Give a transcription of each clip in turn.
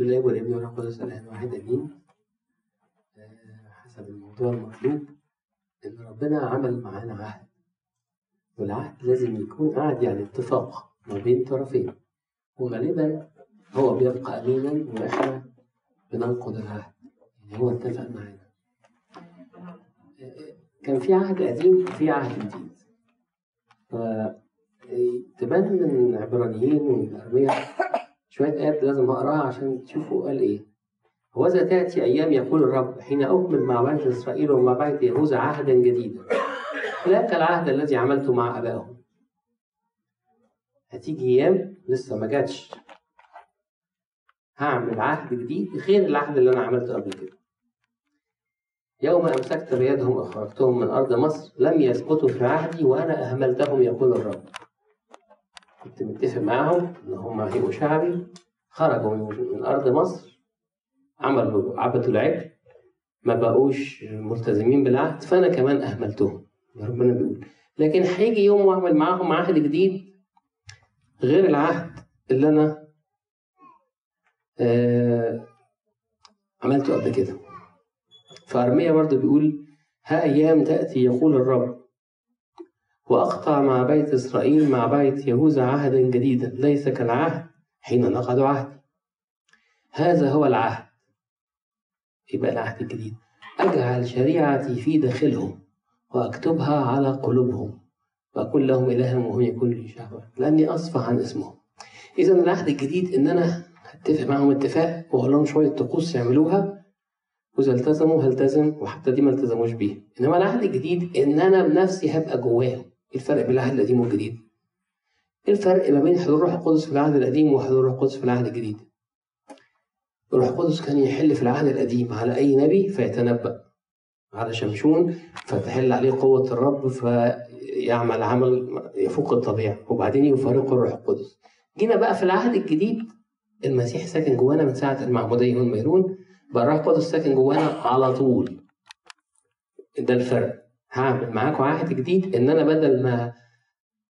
بسم الله والابن والروح القدس الان واحد أمين. آه، حسب الموضوع المطلوب إن ربنا عمل معانا عهد. والعهد لازم يكون عهد يعني اتفاق ما بين طرفين. وغالبا هو بيبقى امينا وإحنا بننقض العهد. يعني هو اتفق معانا. آه، كان في عهد قديم وفي عهد جديد. تبان من العبرانيين ومن الأرمية شوية آيات لازم أقراها عشان تشوفوا قال إيه. وإذا تأتي أيام يقول الرب حين أكمل مع بيت إسرائيل ومع بيت يهوذا عهدا جديدا. لا كالعهد الذي عملته مع آبائهم. هتيجي أيام لسه ما جاتش. هعمل عهد جديد غير العهد اللي أنا عملته قبل كده. يوم أمسكت بيدهم وأخرجتهم من أرض مصر لم يسقطوا في عهدي وأنا أهملتهم يقول الرب. كنت متفق معاهم إن هم هيبقوا شعبي خرجوا من أرض مصر عملوا عبدوا العجل ما بقوش ملتزمين بالعهد فأنا كمان أهملتهم ربنا بيقول. لكن هيجي يوم وأعمل معاهم عهد جديد غير العهد اللي أنا آه عملته قبل كده. فأرميا برضه بيقول ها أيام تأتي يقول الرب. وأقطع مع بيت إسرائيل مع بيت يهوذا عهدا جديدا ليس كالعهد حين نقضوا عهدي. هذا هو العهد. يبقى العهد الجديد. أجعل شريعتي في داخلهم وأكتبها على قلوبهم وأكون لهم إلها وهم يكون لي شعبا لأني أصفح عن اسمهم. إذا العهد الجديد إن أنا هتفق معهم اتفاق وأقول لهم شوية طقوس يعملوها وإذا التزموا هلتزم وحتى دي ما التزموش بيها. إنما العهد الجديد إن أنا بنفسي هبقى جواهم. الفرق بين العهد القديم والجديد؟ إيه الفرق ما بين حضور الروح القدس في العهد القديم وحضور الروح القدس في العهد الجديد؟ الروح القدس كان يحل في العهد القديم على أي نبي فيتنبأ على شمشون فتحل عليه قوة الرب فيعمل عمل يفوق الطبيعة وبعدين يفارقه الروح القدس جينا بقى في العهد الجديد المسيح ساكن جوانا من ساعة المعمودية والميرون بقى الروح القدس ساكن جوانا على طول ده الفرق هعمل معاكم عهد جديد إن أنا بدل ما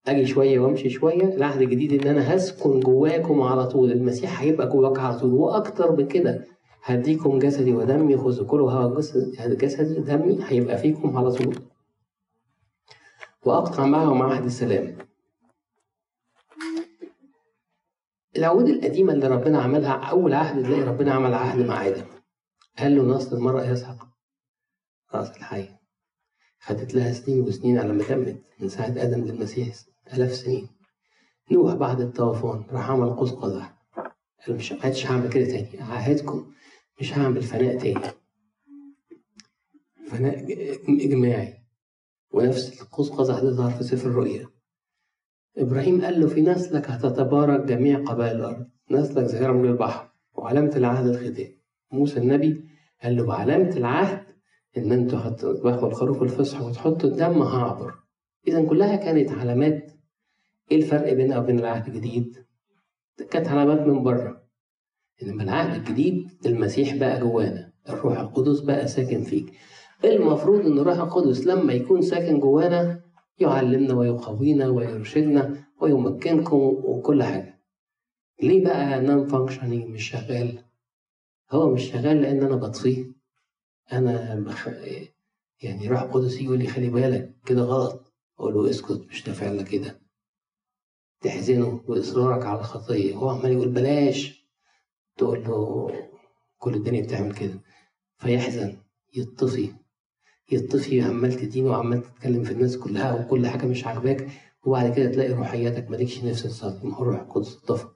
أجي شوية وأمشي شوية العهد الجديد إن أنا هسكن جواكم على طول. المسيح هيبقى جواك على طول. وأكتر من كده هديكم جسدي ودمي خذوا كلوا هوا جسد- جسدي ودمي هيبقى فيكم على طول. وأقطع معهم عهد السلام. العهود القديمة اللي ربنا عملها أول عهد تلاقي ربنا عمل عهد مع آدم. قال له نصل المرأة يسحق رأس الحي. خدت لها سنين وسنين على ما تمت من ساعة آدم للمسيح آلاف سنين. نوح بعد الطوفان راح عمل قوس قزح قال مش عادش هعمل كده تاني. أعهدكم مش هعمل فناء تاني. فناء إجماعي. ونفس القوس قزح ده ظهر في سفر الرؤيا. إبراهيم قال له في نسلك هتتبارك جميع قبائل الأرض. نسلك زي رمل البحر. وعلامة العهد الختان موسى النبي قال له بعلامة العهد إن أنتوا هتذبحوا الخروف الفصح وتحطوا الدم هعبر إذا كلها كانت علامات. إيه الفرق بينها وبين العهد الجديد؟ كانت علامات من بره. إنما العهد الجديد المسيح بقى جوانا. الروح القدس بقى ساكن فيك. المفروض إن الروح القدس لما يكون ساكن جوانا يعلمنا ويقوينا ويرشدنا ويمكنكم وكل حاجة. ليه بقى non-functioning مش شغال؟ هو مش شغال لأن أنا بطفيه أنا. يعني روح القدس يقول لي خلي بالك كده غلط. أقول له اسكت مش نافع لك كده. تحزنه باصرارك على الخطية. هو عمال يقول بلاش. تقول له كل الدنيا بتعمل كده. فيحزن يطفي. يطفي عمال تدين وعمال تتكلم في الناس كلها وكل حاجة مش عاجباك. وبعد كده تلاقي روحياتك مالكش نفس تصلي ما هو الروح القدس طفى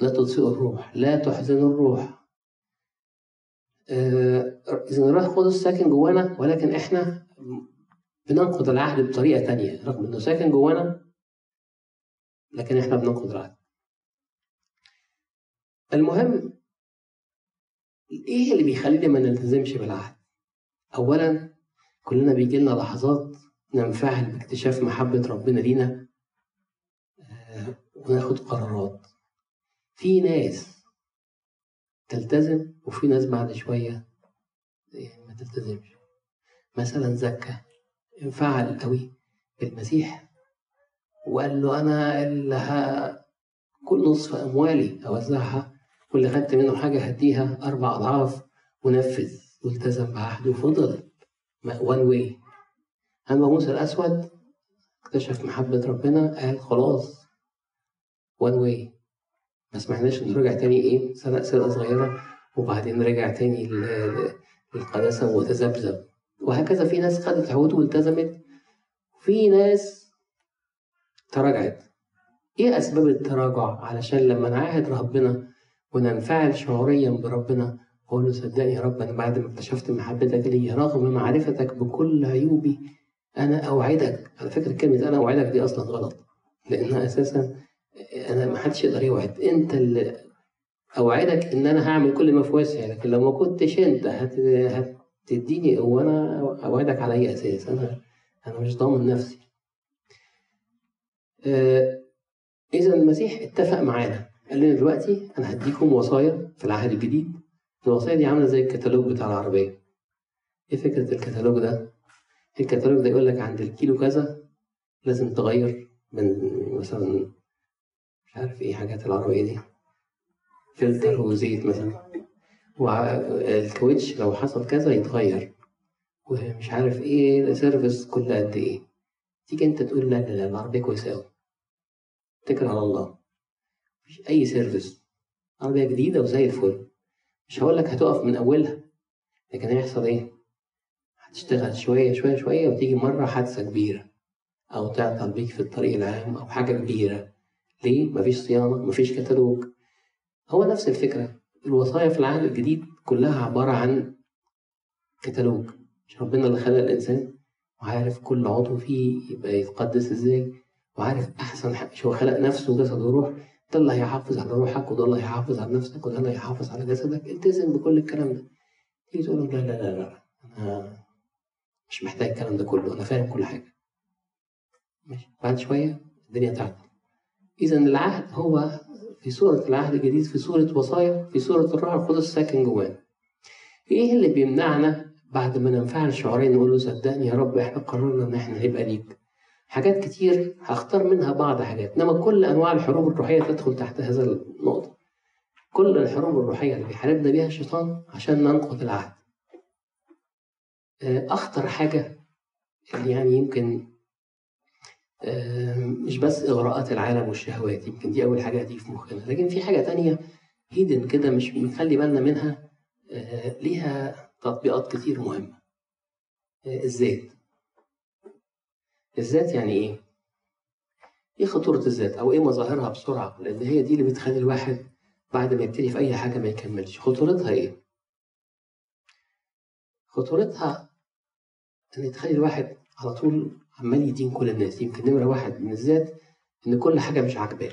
لا تطفئوا الروح لا تحزنوا الروح. آه، إذا الروح القدس ساكن جوانا ولكن إحنا بننقض العهد بطريقة تانية رغم إنه ساكن جوانا لكن إحنا بننقض العهد المهم إيه اللي بيخلينا ما نلتزمش بالعهد؟ أولا كلنا بيجي لنا لحظات ننفعل باكتشاف محبة ربنا لينا آه، وناخد قرارات في ناس تلتزم وفي ناس بعد شوية ما تلتزمش. مثلا زكا انفعل قوي بالمسيح وقال له أنا اللي ه... كل نصف أموالي أوزعها واللي خدت منه حاجة هديها أربع أضعاف ونفذ. والتزم بعهده وفضل. one way أنبا موسى الأسود اكتشف محبة ربنا قال خلاص one way ما سمعناش انه رجع تاني إيه؟ سرق سرقة صغيرة وبعدين رجع تاني للقداسة وتذبذب وهكذا في ناس خدت عهود والتزمت في ناس تراجعت. إيه أسباب التراجع؟ علشان لما نعاهد ربنا وننفعل شعوريا بربنا أقول له صدقني يا رب أنا بعد ما اكتشفت محبتك لي رغم معرفتك بكل عيوبي أنا أوعدك. على فكرة كلمة أنا أوعدك دي أصلا غلط لأنها أساسا أنا ما حدش يقدر يوعد. أنت اللي أوعدك إن أنا هعمل كل ما في وسعي لكن لو ما كنتش أنت هت... هتديني وأنا أوعدك على أي أساس. أنا أنا مش ضامن نفسي. آه إذا المسيح اتفق معانا. قال لنا دلوقتي أنا هديكم وصايا في العهد الجديد. الوصايا دي عاملة زي الكتالوج بتاع العربية. إيه فكرة الكتالوج ده؟ الكتالوج ده يقول لك عند الكيلو كذا لازم تغير من مثلا مش عارف إيه حاجات العربية دي. فلتر وزيت مثلا. والكاوتش لو حصل كذا يتغير. ومش عارف إيه service كل قد إيه. تيجي انت تقول لا لا لا العربية كويسة قوي اتكل على الله. مفيش أي service عربية جديدة وزي الفل. مش هقول لك هتقف من أولها. لكن هيحصل إيه؟ هتشتغل شوية شوية شوية وتيجي مرة حادثة كبيرة. أو تعطل بيك في الطريق العام أو حاجة كبيرة. ليه؟ مفيش صيانة مفيش كتالوج. هو نفس الفكرة. الوصايا في العهد الجديد كلها عبارة عن كتالوج. مش ربنا اللي خلق الإنسان وعارف كل عضو فيه يبقى يتقدس إزاي وعارف أحسن حاجة هو خلق نفسه وجسد وروح ده اللي هيحافظ على روحك وده اللي هيحافظ على نفسك وده اللي هيحافظ على جسدك. التزم بكل الكلام ده. تيجي تقول لا لا لا لا أنا مش محتاج الكلام ده كله. أنا فاهم كل حاجة. ماشي. بعد شوية الدنيا تعدل إذا العهد هو في سورة العهد الجديد في سورة وصايا في سورة الروح القدس ساكن جوانا إيه اللي بيمنعنا بعد ما ننفعل شعورين نقول له صدقني يا رب إحنا قررنا إن إحنا نبقى ليك؟ حاجات كتير هختار منها بعض حاجات إنما كل أنواع الحروب الروحية تدخل تحت هذا النقطة. كل الحروب الروحية اللي بيحاربنا بيها الشيطان عشان ننقض العهد. أخطر حاجة اللي يعني يمكن مش بس إغراءات العالم والشهوات يمكن دي أول حاجة هتيجي في مخنا. لكن في حاجة تانية هيدن كده مش بنخلي بالنا منها ليها تطبيقات كتير مهمة. الذات. الذات يعني إيه؟ إيه خطورة الذات؟ أو إيه مظاهرها بسرعة؟ لأن هي دي اللي بتخلي الواحد بعد ما يبتدي في أي حاجة ما يكملش. خطورتها إيه؟ خطورتها إن تخلي الواحد على طول عمال يدين كل الناس يمكن نمرة واحد من الذات إن كل حاجة مش عاجباه.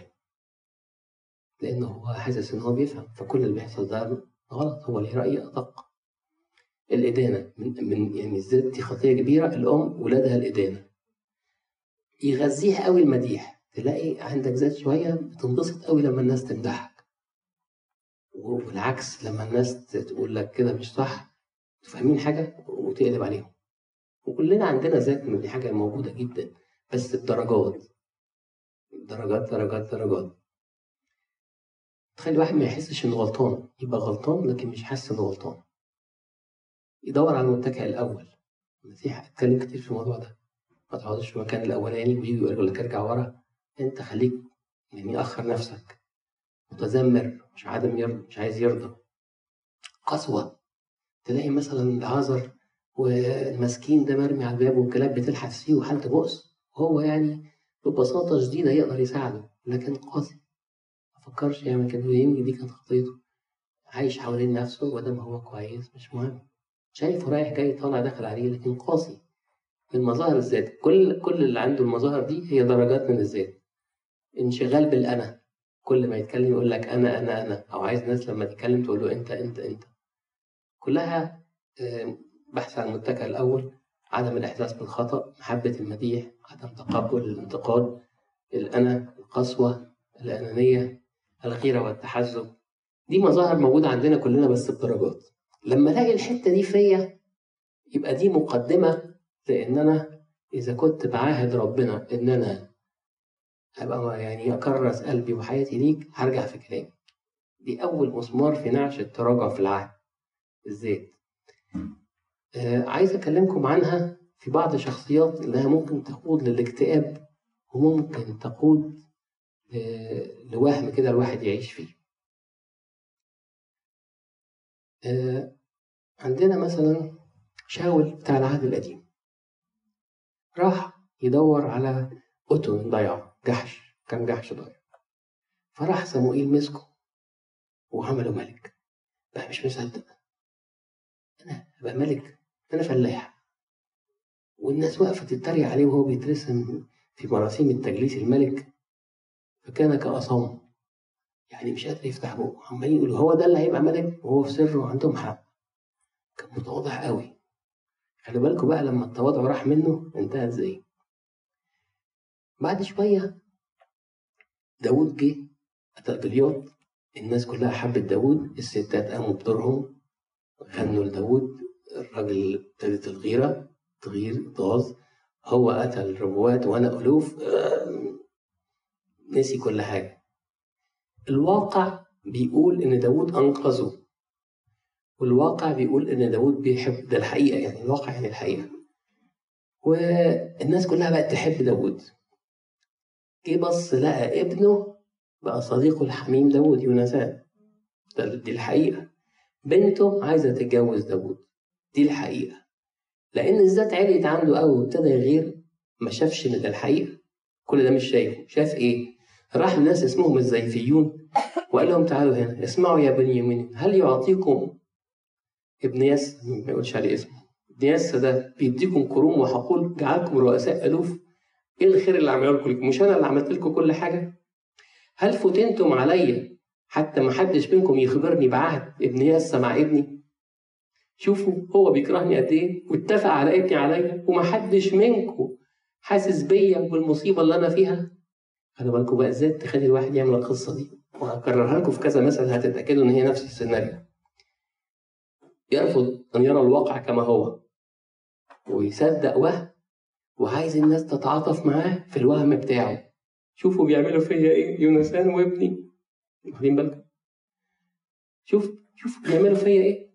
لأنه هو حاسس إن هو بيفهم فكل اللي بيحصل ده غلط هو ليه رأي أدق. الإدانة من, من يعني الذات دي خطية كبيرة الأم ولادها الإدانة. يغذيها قوي المديح تلاقي عندك ذات شوية بتنبسط قوي لما الناس تمدحك. والعكس لما الناس تقول لك كده مش صح فاهمين حاجة وتقلب عليهم. وكلنا عندنا ذات من دي حاجة موجودة جدا بس بدرجات درجات درجات درجات. تخلي الواحد ما يحسش إنه غلطان يبقى غلطان لكن مش حاسس إنه غلطان. يدور على المتكئ الأول. المسيح اتكلم كتير في الموضوع ده. ما تقعدش في المكان الأولاني ويجي يقول لك ارجع ورا. أنت خليك يعني أخر نفسك. متذمر مش عدم يرضى مش عايز يرضى. قسوة. تلاقي مثلا العازر والمسكين ده مرمي على الباب والكلاب بتلحس فيه وحالته بؤس وهو يعني ببساطة شديدة يقدر يساعده لكن قاسي. ما فكرش يعمل كده ويمكن دي كانت خطيته. عايش حوالين نفسه ودام هو كويس مش مهم. شايفه رايح جاي طالع داخل عليه لكن قاسي. من مظاهر الذات. كل كل اللي عنده المظاهر دي هي درجات من الذات. انشغال بالأنا. كل ما يتكلم يقول لك أنا أنا أنا. أو عايز ناس لما تتكلم تقول له أنت أنت أنت. كلها بحث عن المتكئ الأول عدم الإحساس بالخطأ محبة المديح عدم تقبل الانتقاد الانا القسوة الأنانية الغيرة والتحزب. دي مظاهر موجودة عندنا كلنا بس بدرجات. لما ألاقي الحتة دي فيا يبقى دي مقدمة لأن أنا إذا كنت بعاهد ربنا إن أنا أبقى يعني اكرس قلبي وحياتي ليك هرجع في كلامي. دي أول مسمار في نعش التراجع في العهد الزيت عايز أكلمكم عنها في بعض الشخصيات اللي ممكن تقود للاكتئاب وممكن تقود لوهم كده الواحد يعيش فيه. آه عندنا مثلا شاول بتاع العهد القديم. راح يدور على أتون ضيعة جحش كان جحش ضايع فراح صموئيل مسكه وعمله ملك. بقى مش مصدق أنا أبقى ملك. أنا فلاح. والناس واقفة تتريق عليه وهو بيترسم في مراسيم التجليس الملك فكان كأصم. يعني مش قادر يفتح بقه. عمالين يقولوا هو ده اللي هيبقى ملك؟ وهو في سره عندهم حق. كان متواضع قوي. خلي بالكم بقى لما التواضع راح منه انتهى إزاي. بعد شوية داود جه قتل جليوت الناس كلها حبت داود الستات قاموا بدورهم غنوا لداود الراجل ابتدت الغيرة تغير طاز. هو قتل ربوات وأنا ألوف. نسي كل حاجة. الواقع بيقول إن داود أنقذه. والواقع بيقول إن داود بيحب ده الحقيقة يعني الواقع يعني الحقيقة. والناس كلها بقت تحب داود جه بص لقى ابنه بقى صديقه الحميم داود يونسان دي الحقيقة. بنته عايزة تتجوز داود دي الحقيقة. لأن الذات عليت عنده قوي وابتدى يغير ما شافش إن ده الحقيقة. كل ده مش شايفه. شاف إيه؟ راح لناس اسمهم الزيفيون وقال لهم تعالوا هنا اسمعوا يا بني يمين هل يعطيكم ابن ياس؟ ما يقولش عليه اسمه. ابن ياس ده بيديكم كروم وحقول جعلكم رؤساء ألوف. إيه الخير اللي عمله لكم؟ مش أنا اللي عملت لكم كل حاجة؟ هل فتنتم عليا حتى ما حدش منكم يخبرني بعهد ابن ياسا مع ابني؟ شوفوا هو بيكرهني قد إيه؟ واتفق على ابني عليا وما حدش منكم حاسس بيا بالمصيبة اللي أنا فيها. خلي بالكم بقى إزاي تخلي الواحد يعمل القصة دي؟ وهكررها لكم في كذا مثل هتتأكدوا إن هي نفس السيناريو. يرفض أن يرى الواقع كما هو ويصدق وهم وعايز الناس تتعاطف معاه في الوهم بتاعه. شوفوا بيعملوا فيا إيه يونسان وابني. واخدين بالكم؟ شوف شوف بيعملوا فيا إيه.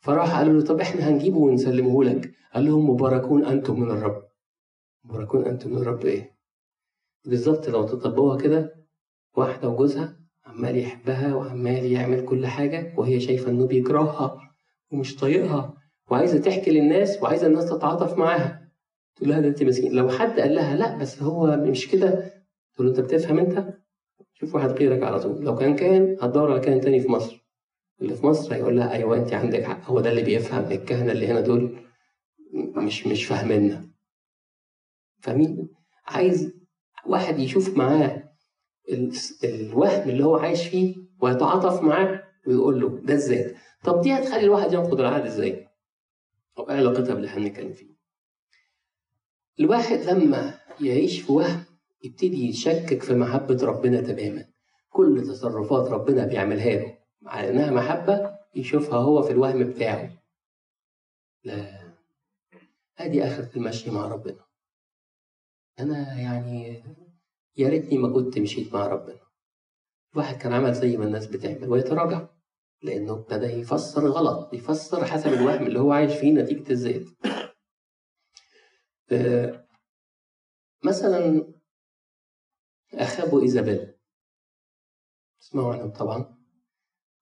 فراح قالوا له طب إحنا هنجيبه ونسلمه لك. قال لهم مباركون أنتم من الرب. مباركون أنتم من الرب إيه؟ بالظبط لو تطبقوها كده واحدة وجوزها عمال يحبها وعمال يعمل كل حاجة وهي شايفة إنه بيكرهها ومش طايقها وعايزة تحكي للناس وعايزة الناس تتعاطف معاها. تقول لها ده أنت مسكين. لو حد قال لها لا بس هو مش كده. تقول له أنت بتفهم أنت؟ شوف واحد غيرك على طول. لو كان كان هتدور على كان تاني في مصر. اللي في مصر هيقول لها أيوه انت عندك حق هو ده اللي بيفهم الكهنة اللي هنا دول مش مش فاهميننا فاهمين؟ عايز واحد يشوف معاه الوهم اللي هو عايش فيه ويتعاطف معاه ويقول له ده إزاي؟ طب دي هتخلي الواحد ينقض العهد إزاي؟ أو إيه علاقتها باللي إحنا بنتكلم فيه؟ الواحد لما يعيش في وهم يبتدي يشكك في محبة ربنا تماما. كل تصرفات ربنا بيعملها له. مع انها محبة يشوفها هو في الوهم بتاعه. لا ادي اخرة المشي مع ربنا. أنا يعني يا ريتني ما كنت مشيت مع ربنا. الواحد كان عمل زي ما الناس بتعمل ويتراجع لأنه ابتدى يفسر غلط يفسر حسب الوهم اللي هو عايش فيه نتيجة الذات مثلا أخاب إيزابيل تسمعوا عنهم طبعا.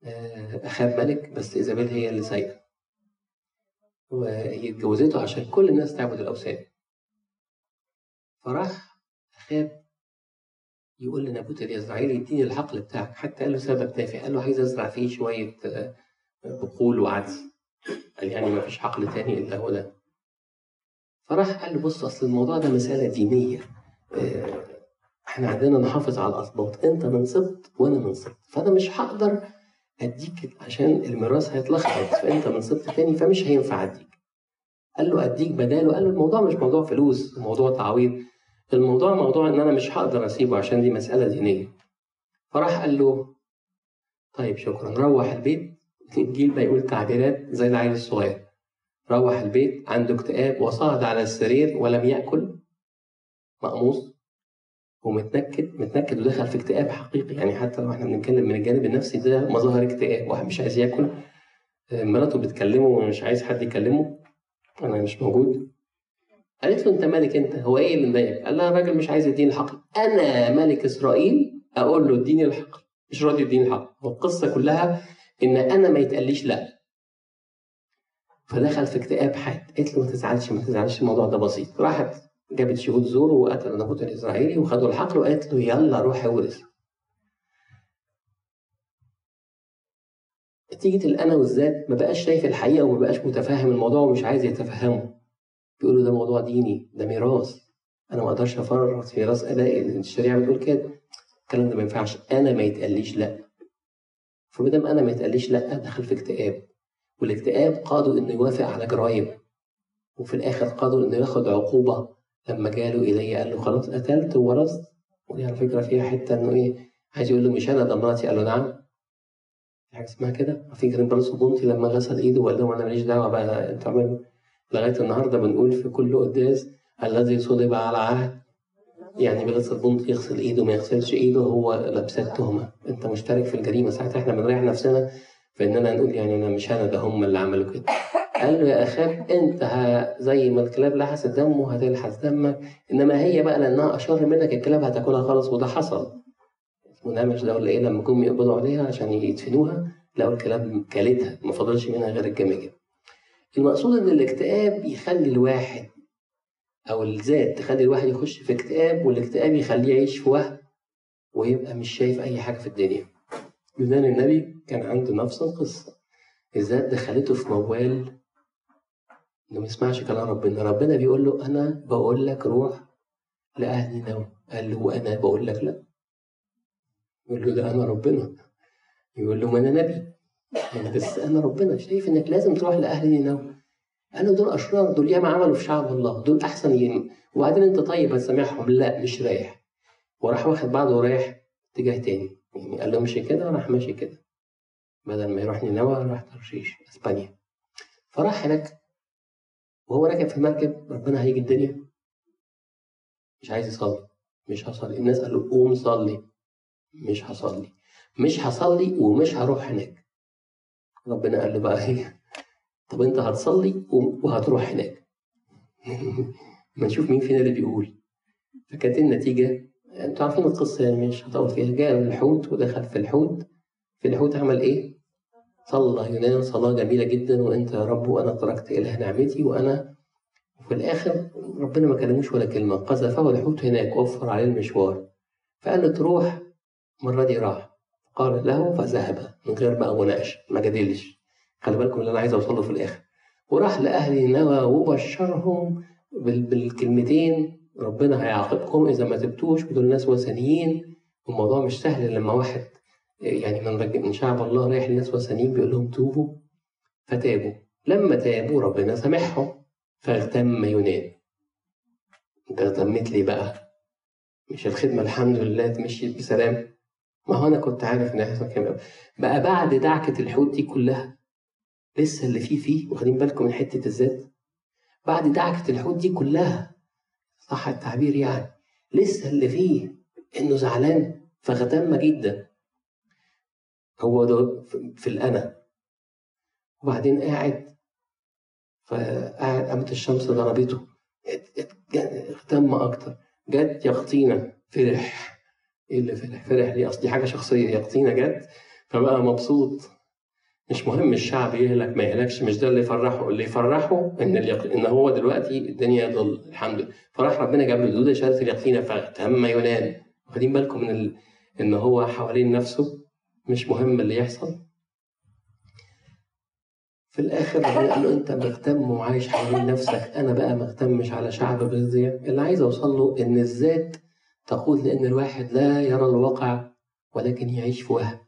أخاب ملك بس إيزابيل هي اللي سايقة. وهي اتجوزته عشان كل الناس تعبد الأوثان. فراح أخاب يقول لنابوت الإسرائيلي اديني الحقل بتاعك. حتى قال له سبب تافه. قال له عايز أزرع فيه شوية بقول وعدس. قال يعني ما فيش حقل تاني إلا هو ده. فراح قال له بص أصل الموضوع ده مسألة دينية. إحنا عندنا نحافظ على الأسباط. أنت من سبط وأنا من سبط. فأنا مش هقدر اديك عشان الميراث هيتلخبط فأنت من سبط تاني فمش هينفع أديك. قال له أديك بداله قال له الموضوع مش موضوع فلوس موضوع تعويض. الموضوع موضوع إن أنا مش هقدر أسيبه عشان دي مسألة دينية. فراح قال له طيب شكرا روح البيت. الانجيل بيقول تعبيرات زي العيل الصغير. روح البيت عنده اكتئاب وصعد على السرير ولم يأكل. مقموص. ومتنكد متنكد ودخل في اكتئاب حقيقي. يعني حتى لو إحنا بنتكلم من الجانب النفسي ده مظاهر اكتئاب. واحد مش عايز ياكل مراته بتكلمه ومش عايز حد يكلمه أنا مش موجود. قالت له أنت مالك أنت؟ هو إيه اللي مضايقك؟ قال لها الراجل مش عايز يديني الحق أنا ملك إسرائيل أقول له اديني الحق مش راضي يديني الحق والقصة كلها إن أنا ما يتقاليش لا. فدخل في اكتئاب حاد. قالت له ما تزعلش ما تزعلش الموضوع ده بسيط. راحت جابت شهود زور وقتل نابوت الإسرائيلي وخدوا الحقل وقالت له يلا روح اورث نتيجة الأنا والذات ما بقاش شايف الحقيقة وما بقاش متفاهم الموضوع ومش عايز يتفهمه. بيقولوا ده موضوع ديني ده ميراث. أنا ما أقدرش أفرط في ميراث آبائي الشريعة بتقول كده. الكلام ده ما ينفعش. أنا ما يتقاليش لأ. فما دام أنا ما يتقاليش لأ دخل في اكتئاب. والاكتئاب قاده إنه يوافق على جرايم وفي الآخر قاده إنه ياخد عقوبة. لما جاله إيليا قال له خلاص قتلت وورثت. ودي على فكرة فيها حتة إنه إيه عايز يقول له مش أنا مراتي قال له نعم. حاجة اسمها كده. في crime responsibility لما غسل إيده وقال لهم أنا ماليش دعوة بقى أنتوا عملوا لغاية النهاردة بنقول في كل قداس الذي صلب على عهد. يعني بلس البنط يغسل إيده ما يغسلش إيده هو لابسه التهمه أنت مشترك في الجريمة. ساعتها إحنا بنريح نفسنا في إننا نقول يعني أنا مش أنا ده هم اللي عملوا كده. قال له يا اخاك انت زي ما الكلاب لحست دمه هتلحس دمك. إنما هي بقى لأنها أشر منك الكلاب هتاكلها خالص وده حصل. ونامش ده ولا إيه؟ لما جم يقبضوا عليها عشان يدفنوها لقوا الكلاب كلتها ما فضلش منها غير الجماجم المقصود إن الاكتئاب يخلي الواحد أو الذات تخلي الواحد يخش في اكتئاب والاكتئاب يخليه يعيش في وهم ويبقى مش شايف أي حاجة في الدنيا. يونان النبي كان عنده نفس القصة. الذات دخلته في موال ما يسمعش كلام ربنا. ربنا بيقول له أنا بقول لك روح لاهل نوم. قال له وأنا بقول لك لا. يقول له ده أنا ربنا. يقول له ما أنا نبي. يعني بس أنا ربنا. شايف إنك لازم تروح لاهل نينوى قال له دول أشرار. دول ياما عملوا في شعب الله. دول أحسن ين وبعدين أنت طيب هتسامحهم لا مش رايح. وراح واخد بعضه ورايح اتجاه تاني. يعني قال له مشي كده راح ماشي كده. بدل ما يروح نينوى راح ترشيش أسبانيا. فراح هناك. وهو راكب في المركب ربنا هيجي الدنيا. مش عايز يصلي. مش هصلي. الناس قالوا قوم صلي. مش هصلي. مش هصلي ومش هروح هناك. ربنا قال له بقى إيه؟ طب أنت هتصلي وهتروح هناك. ما نشوف مين فينا اللي بيقول. فكانت النتيجة؟ أنتوا عارفين القصة يعني مش هطول فيها. جاء الحوت ودخل في الحوت. في الحوت عمل إيه؟ صلى يونان صلاة جميلة جدا وأنت يا رب وأنا تركت إله نعمتي وأنا وفي الآخر ربنا ما كلموش ولا كلمة قذفه الحوت هناك وفر عليه المشوار. فقال له تروح. المرة دي راح. قال له فذهب. من غير بقى مناقشة ما جادلش. خلي بالكم اللي أنا عايز أوصله في الآخر. وراح لأهل نوى وبشرهم بالكلمتين. ربنا هيعاقبكم إذا ما تبتوش ودول ناس وثنيين. والموضوع مش سهل لما واحد يعني من من شعب الله رايح لناس وثنيين بيقول لهم توبوا فتابوا. لما تابوا ربنا سامحهم فاغتم يونان انت اغتمت لي بقى؟ مش الخدمة الحمد لله مشيت بسلام. ما هو أنا كنت عارف إن هيحصل كده بقى بعد دعكة الحوت دي كلها لسه اللي فيه فيه واخدين بالكم من حتة الذات؟ بعد دعكة الحوت دي كلها صح التعبير يعني لسه اللي فيه إنه زعلان فاغتم جدا. هو ده في الأنا وبعدين قاعد فقاعد قامت الشمس ضربته اهتم أكتر. جت يقطينا فرح. إيه اللي فرح؟ فرح ليه أصل دي حاجة شخصية يقطينا جت فبقى مبسوط. مش مهم الشعب يهلك ما يهلكش مش ده اللي يفرحه اللي يفرحه إن اليق... إن هو دلوقتي الدنيا ضل الحمد لله. فراح ربنا جاب له دوده شهاده اليقين فاغتم يونان. واخدين بالكم من ال... إن هو حوالين نفسه. مش مهم اللي يحصل. في الآخر ربنا قال له أنت مهتم وعايش حوالين نفسك أنا بقى مهتمش على شعب بالضياء اللي عايز أوصل له إن الذات تقود لأن الواحد لا يرى الواقع ولكن يعيش في وهم.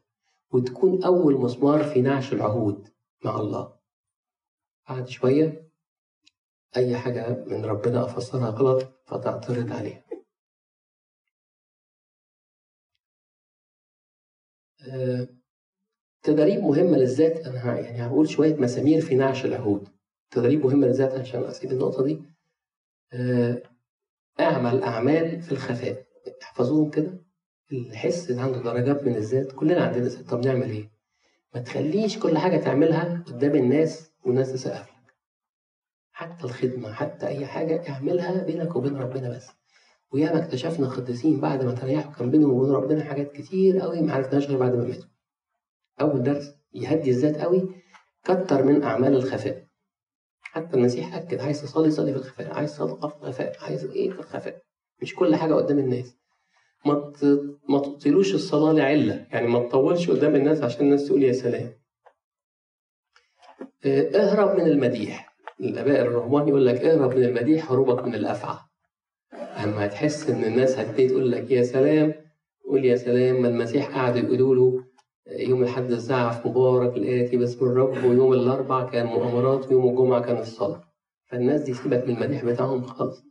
وتكون أول مسمار في نعش العهود مع الله. بعد شوية أي حاجة من ربنا أفسرها غلط فتعترض عليها. تدريب مهمة للذات أنا يعني هقول شوية مسامير في نعش العهود. تدريب مهمة للذات عشان أسيب النقطة دي. أعمل أعمال في الخفاء. احفظوهم كده. الحس اللي عنده درجات من الذات. كلنا عندنا ذات. طب نعمل إيه؟ ما تخليش كل حاجة تعملها قدام الناس والناس تسقف لك. حتى الخدمة حتى أي حاجة اعملها بينك وبين ربنا بس. وياما اكتشفنا قديسين بعد ما تريحوا كان بينهم وبين ربنا حاجات كتير قوي ما عرفناش غير بعد ما ماتوا. أول درس يهدي الذات قوي كتر من أعمال الخفاء. حتى المسيح أكد عايز تصلي صلي في الخفاء عايز صدقة في الخفاء عايز إيه في الخفاء؟ مش كل حاجة قدام الناس. ما ما تطيلوش الصلاة لعلة يعني ما تطولش قدام الناس عشان الناس تقول يا سلام. آه، اهرب من المديح. الآباء الرهبان يقول لك اهرب من المديح هروبك من الأفعى. أما تحس إن الناس هتبتدي تقول لك يا سلام قول يا سلام ما المسيح قعد يقولوا له يوم الحد الزعف مبارك الآتي باسم الرب ويوم الأربع كان مؤامرات ويوم الجمعة كان الصلاة. فالناس دي سيبك من المديح بتاعهم خالص.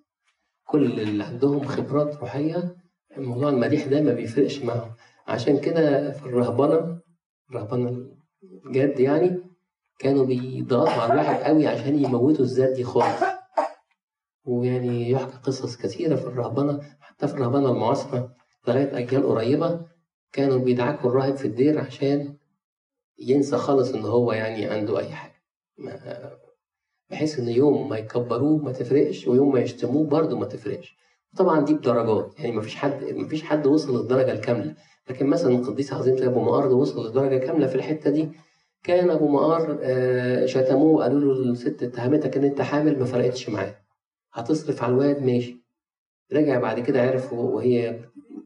كل اللي عندهم خبرات روحية موضوع المديح ده ما بيفرقش معاهم. عشان كده في الرهبنة الرهبنة جد يعني كانوا بيضغطوا على الواحد قوي عشان يموتوا الذات دي خالص. ويعني يحكى قصص كثيرة في الرهبنة حتى في الرهبنة المعاصرة. لغاية أجيال قريبة كانوا بيدعكوا الراهب في الدير عشان ينسى خالص إن هو يعني عنده أي حاجة. بحيث إن يوم ما يكبروه ما تفرقش ويوم ما يشتموه برضه ما تفرقش. طبعا دي بدرجات يعني ما فيش حد ما فيش حد وصل للدرجة الكاملة. لكن مثلا القديس عظيم زي أبو مقار وصل للدرجة كاملة في الحتة دي. كان أبو مقار آه، شتموه قالوا له الست اتهمتك إن أنت حامل ما فرقتش معاه. هتصرف على الواد ماشي. رجع بعد كده عرف وهي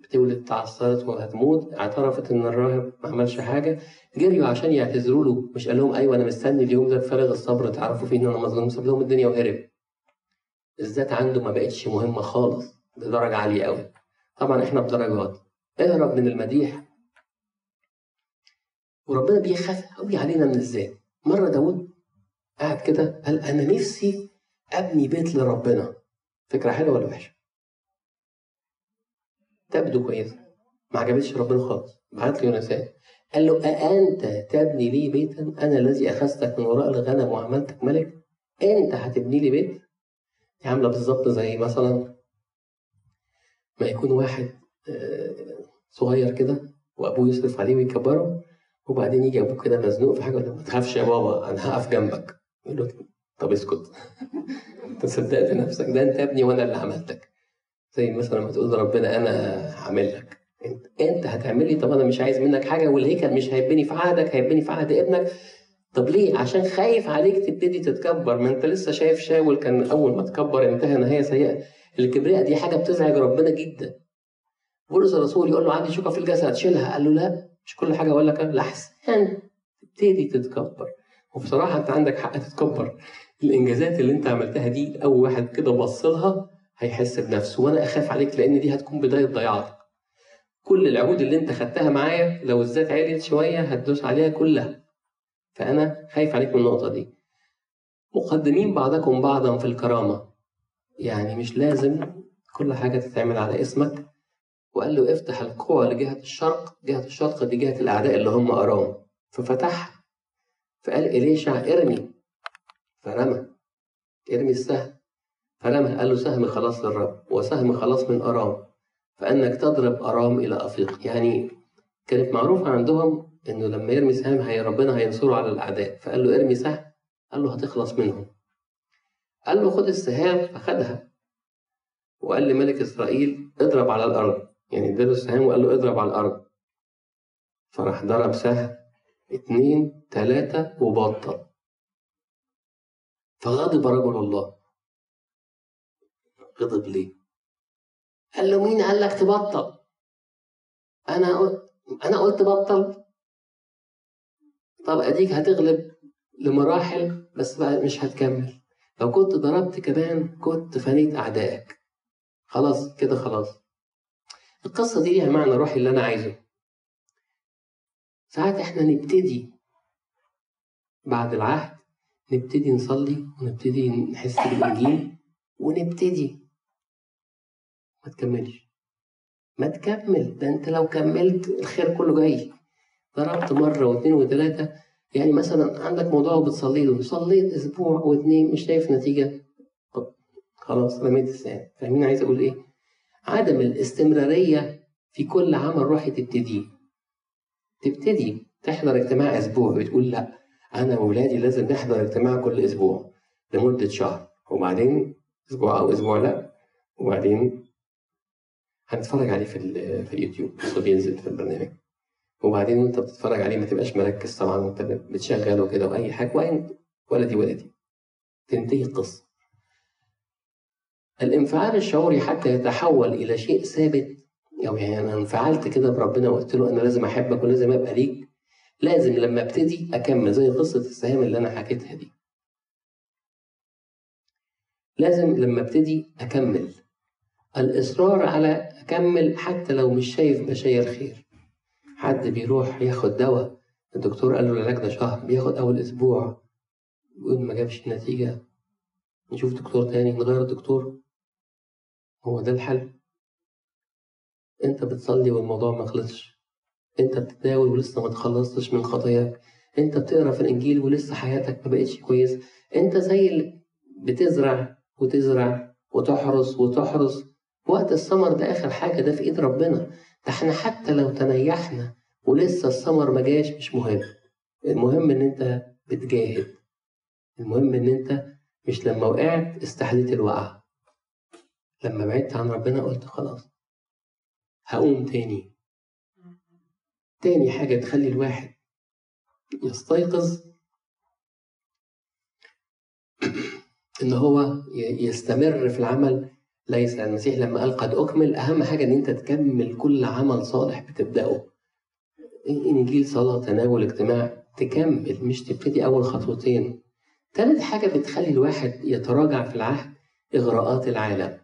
بتولد تعثرت وهتموت اعترفت إن الراهب ما عملش حاجة. جريوا عشان يعتذروا له مش قال لهم أيوه أنا مستني اليوم ده بفارغ الصبر تعرفوا فيه إن أنا مظلوم ساب لهم الدنيا وهرب الذات عنده ما بقتش مهمة خالص بدرجه عالية قوي طبعا إحنا بدرجات. اهرب من المديح. وربنا بيخاف قوي علينا من الذات. مرة داود قاعد كده قال أنا نفسي أبني بيت لربنا. فكرة حلوة ولا وحشة؟ تبدو كويسة. ما عجبتش ربنا خالص. بعت له يونسان قال له أأنت تبني لي بيتا أنا الذي أخذتك من وراء الغنم وعملتك ملك؟ أنت هتبني لي بيت؟ دي عاملة بالظبط زي مثلا ما يكون واحد آه، صغير كده وأبوه يصرف عليه ويكبره وبعدين يجي أبوه كده مزنوق في حاجة ما تخافش يا بابا أنا هقف جنبك. يقول له طب اسكت. انت صدقت نفسك. ده انت ابني وأنا اللي عملتك. زي مثلا لما تقول لربنا أنا هعمل لك. انت انت هتعمل لي؟ طب أنا مش عايز منك حاجة والهيكل مش هيبني في عهدك هيبني في عهد ابنك. طب ليه؟ عشان خايف عليك تبتدي تتكبر. ما انت لسه شايف شاول كان أول ما تكبر انتهى نهاية سيئة. الكبرياء دي حاجة بتزعج ربنا جدا. بولس الرسول يقول له عندي شوكه في الجسد شيلها. قال له لا مش كل حاجة. أقول لك لحسن تبتدي تتكبر. وبصراحة أنت عندك حق تتكبر. الإنجازات اللي أنت عملتها دي أول واحد كده بص لها هيحس بنفسه وأنا أخاف عليك لأن دي هتكون بداية ضياعتك كل العهود اللي أنت خدتها معايا لو الذات عليت شوية هتدوس عليها كلها. فأنا خايف عليك من النقطة دي. مقدمين بعضكم بعضا في الكرامة. يعني مش لازم كل حاجة تتعمل على اسمك. وقال له افتح القوى لجهة الشرق جهة الشرق دي جهة الأعداء اللي هم ارام ففتح فقال إليشع إرمي؟ فرمى إرمي السهم. فرمى قال له سهم خلاص للرب. وسهم خلاص من أرام. فأنك تضرب أرام إلى أفيق. يعني كانت معروفة عندهم إنه لما يرمي سهم هي ربنا هينصره على الأعداء. فقال له إرمي سهم. قال له هتخلص منهم. قال له خد السهام. فخدها. وقال لملك إسرائيل اضرب على الأرض. يعني اداله السهام وقال له اضرب على الأرض. فراح ضرب سهم. اتنين تلاتة وبطل. فغضب رجل الله. غضب ليه؟ قال له مين؟ قال لك تبطل؟ أنا قلت أنا قلت بطل. طب أديك هتغلب لمراحل بس بقى مش هتكمل. لو كنت ضربت كمان كنت فنيت أعدائك. خلاص كده خلاص. القصة دي ليها معنى روحي اللي أنا عايزه. ساعات إحنا نبتدي بعد العهد نبتدي نصلي ونبتدي نحس بالإنجيل ونبتدي. ما تكملش. ما تكمل. ده أنت لو كملت الخير كله جاي. ضربت مرة واثنين وثلاثة. يعني مثلا عندك موضوع بتصلي له. صليت أسبوع واثنين مش شايف نتيجة. خلاص رميت السام فاهمين عايز أقول إيه؟ عدم الاستمرارية في كل عمل روحي تبتدي تبتدي تحضر اجتماع أسبوع بتقول لا أنا وولادي لازم نحضر اجتماع كل أسبوع لمدة شهر وبعدين أسبوع أو أسبوع لا وبعدين هنتفرج عليه في, في اليوتيوب بس بينزل في البرنامج. وبعدين وأنت بتتفرج عليه ما تبقاش مركز طبعا وأنت بتشغله كده وأي حاجة وين ولا دي ولا دي تنتهي القصة. الانفعال الشعوري حتى يتحول إلى شيء ثابت أو يعني أنا انفعلت كده بربنا وقلت له أنا لازم أحبك ولازم أبقى ليك لازم لما أبتدي أكمل زي قصة السهام اللي أنا حكيتها دي. لازم لما أبتدي أكمل. الإصرار على أكمل حتى لو مش شايف بشاير خير. حد بيروح ياخد دواء الدكتور قال له العلاج ده شهر بياخد أول أسبوع. يقول ما جابش نتيجه نشوف دكتور تاني نغير الدكتور. هو ده الحل. انت بتصلي والموضوع ما خلصش. انت بتتناول ولسه ما تخلصتش من خطاياك. انت بتقرأ في الإنجيل ولسه حياتك ما بقتش كويس انت زي اللي بتزرع وتزرع وتحرس وتحرس. وقت الثمر ده آخر حاجة ده في إيد ربنا. ده إحنا حتى لو تنيحنا ولسه الثمر ما جاش مش مهم. المهم إن أنت بتجاهد. المهم إن أنت مش لما وقعت استحليت الوقعة. لما بعدت عن ربنا قلت خلاص. هقوم تاني. تاني حاجة تخلي الواحد يستيقظ إن هو يستمر في العمل. ليس المسيح لما قال قد أكمل أهم حاجة إن أنت تكمل كل عمل صالح بتبدأه. إنجيل صلاة تناول اجتماع تكمل مش تبتدي أول خطوتين. تالت حاجة بتخلي الواحد يتراجع في العهد إغراءات العالم.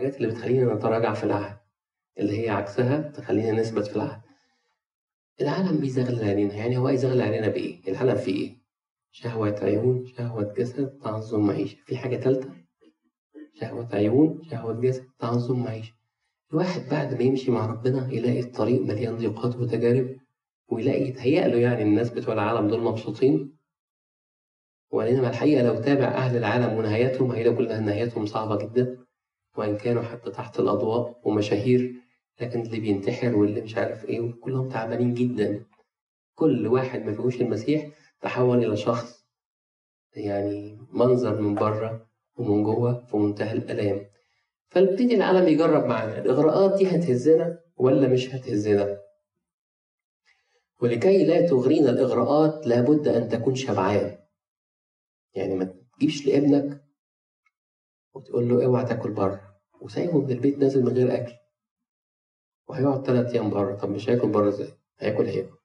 الحاجات اللي بتخلينا نتراجع في العهد اللي هي عكسها تخلينا نثبت في العهد العالم بيزغلل علينا يعني هو يزغلل علينا بإيه؟ العالم فيه إيه؟ شهوة عيون شهوة جسد تعظم معيشة. في حاجة تالتة؟ شهوة عيون شهوة جسد تعظم معيشة. الواحد بعد ما يمشي مع ربنا يلاقي الطريق مليان ضيقات وتجارب ويلاقي يتهيأ له يعني الناس بتوع العالم دول مبسوطين. وإنما الحقيقة لو تابع أهل العالم ونهايتهم هيلاقي كلها نهايتهم صعبة جدا. وإن كانوا حتى تحت الأضواء ومشاهير لكن اللي بينتحر واللي مش عارف إيه كلهم تعبانين جدا. كل واحد ما فيهوش المسيح تحول إلى شخص يعني منظر من بره ومن جوه في منتهى الآلام. فنبتدي العالم يجرب معانا الإغراءات دي هتهزنا ولا مش هتهزنا؟ ولكي لا تغرينا الإغراءات لابد أن تكون شبعان. يعني ما تجيبش لابنك وتقول له اوعى تاكل بره. وسايبه من البيت نازل من غير أكل. وهيقعد ثلاث أيام بره. طب مش هياكل بره إزاي؟ هياكل هياكل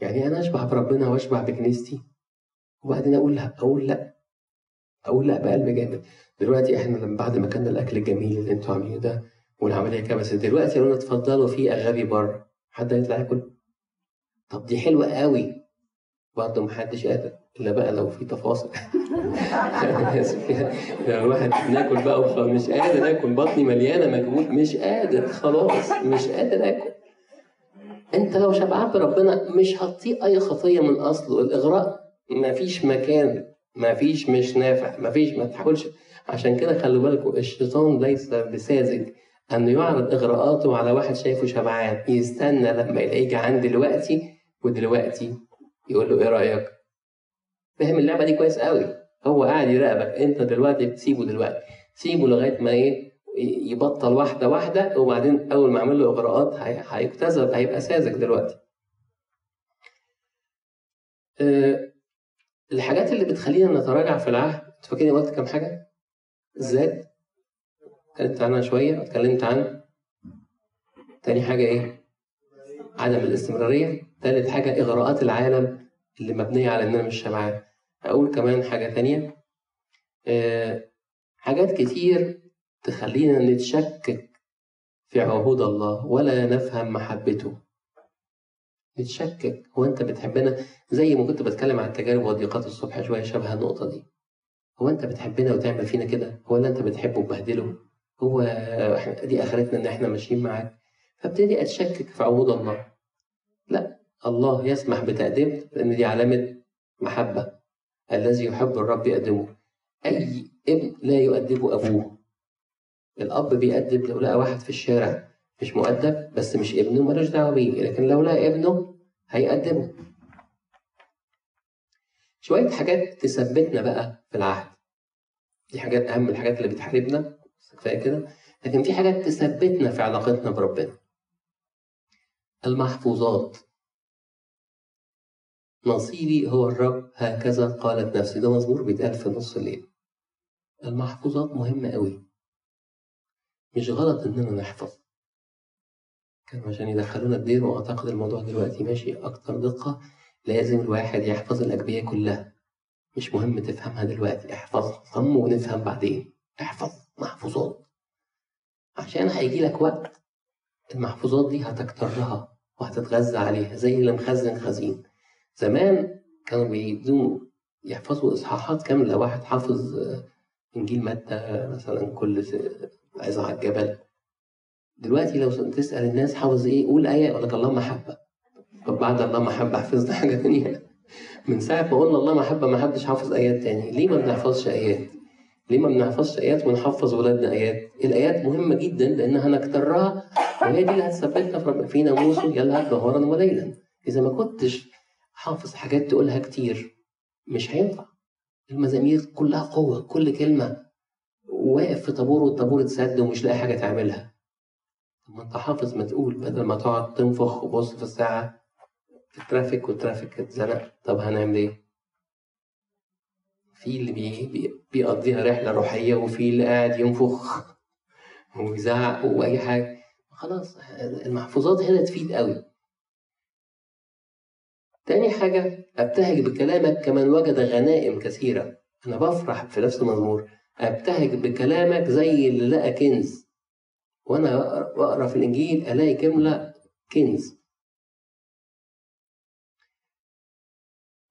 يعني أنا أشبع بربنا وأشبع بكنيستي. وبعدين أقول لا أقول لا. أقول لا بقلب جامد. دلوقتي إحنا لما بعد ما كنا الأكل الجميل اللي أنتوا عاملينه ده والعملية كبست دلوقتي لو اتفضلوا في اغابي بره حد هيطلع ياكل؟ طب دي حلوة قوي. برضه محدش قادر. إلا بقى لو في تفاصيل. يعني الواحد ناكل بقى وخلاص مش قادر آكل بطني مليانة مجهود مش قادر خلاص مش قادر آكل. أنت لو شبعان بربنا مش هتطيق أي خطية من أصله. الإغراء مفيش مكان مفيش مش نافع مفيش ما تحاولش. عشان كده خلوا بالكم الشيطان ليس بساذج انه يعرض إغراءاته على واحد شايفه شبعان. يستنى لما يلاقيه جعان دلوقتي ودلوقتي يقول له إيه رأيك? فاهم اللعبة دي كويس قوي. هو قاعد يراقبك. أنت دلوقتي بتسيبه دلوقتي. سيبه لغاية ما إيه يبطل واحدة واحدة وبعدين أول ما اعمل له إغراءات هيكتسب هيبقى ساذج دلوقتي. أه الحاجات اللي بتخلينا نتراجع في العهد فاكرين قلت كام حاجة؟ الذات اتكلمت عنها شوية واتكلمت عن تاني حاجة إيه؟ عدم الاستمرارية. تالت حاجة إغراءات العالم اللي مبنية على إن أنا مش شبعان أقول كمان حاجة تانية. أه حاجات كتير تخلينا نتشكك في عهود الله ولا نفهم محبته. نتشكك. هو أنت بتحبنا؟ زي ما كنت بتكلم عن التجارب والضيقات الصبح شوية شبه النقطة دي. هو أنت بتحبنا وتعمل فينا كده؟ هو أنت بتحبه وبهدله هو دي آخرتنا إن إحنا ماشيين معاك. فابتدي أتشكك في عهود الله. لا الله يسمح بتقديم لأن دي علامة محبة. الذي يحب الرب يقدمه. أي ابن لا يؤدبه أبوه. الأب بيأدب لو لقى واحد في الشارع مش مؤدب بس مش ابنه ملوش دعوة بيه. لكن لو لقى ابنه هيأدبه شوية حاجات تثبتنا بقى في العهد. دي حاجات أهم الحاجات اللي بتحاربنا كفاية كده. لكن في حاجات تثبتنا في علاقتنا بربنا. المحفوظات. نصيبي هو الرب هكذا قالت نفسي. ده مزمور بيتقال في نص الليل. المحفوظات مهمة قوي. مش غلط إننا نحفظ. كانوا عشان يدخلونا الدير وأعتقد الموضوع دلوقتي ماشي أكتر دقة. لازم الواحد يحفظ الأجبية كلها. مش مهم تفهمها دلوقتي. احفظ صم ونفهم بعدين. احفظ محفوظات. عشان هيجي لك وقت المحفوظات دي هتكترها وهتتغذى عليها زي اللي مخزن خزين. زمان كانوا بيدوا يحفظوا إصحاحات كاملة واحد حافظ إنجيل متى مثلا كل عظة على الجبل. دلوقتي لو تسأل الناس حافظ إيه قول آية يقول لك الله محبة. طب بعد الله محبة حفظنا حاجة تانية؟ من ساعة ما قلنا الله محبة ما حدش حافظ آيات تاني ليه ما بنحفظش آيات؟ ليه ما بنحفظش آيات ونحفظ ولادنا آيات؟ الآيات مهمة جدا لأنها نكترها وهي دي اللي هتثبتنا في ناموسه يلهب نهارا وليلا إذا ما كنتش حافظ حاجات تقولها كتير مش هينفع. المزامير كلها قوة كل كلمة واقف في طابور والطابور اتسد ومش لاقي حاجة تعملها. طب ما أنت حافظ ما تقول بدل ما تقعد تنفخ وبص في الساعة في ال traffic وال traffic اتزنق. طب هنعمل إيه؟ في اللي بي بيقضيها رحلة روحية وفي اللي قاعد ينفخ ويزعق وأي حاجة. خلاص المحفوظات هنا تفيد قوي. تاني حاجة أبتهج بكلامك كمن وجد غنائم كثيرة. أنا بفرح في نفس المزمور. أبتهج بكلامك زي اللي لقى كنز. وأنا بقرأ في الإنجيل ألاقي جملة كنز.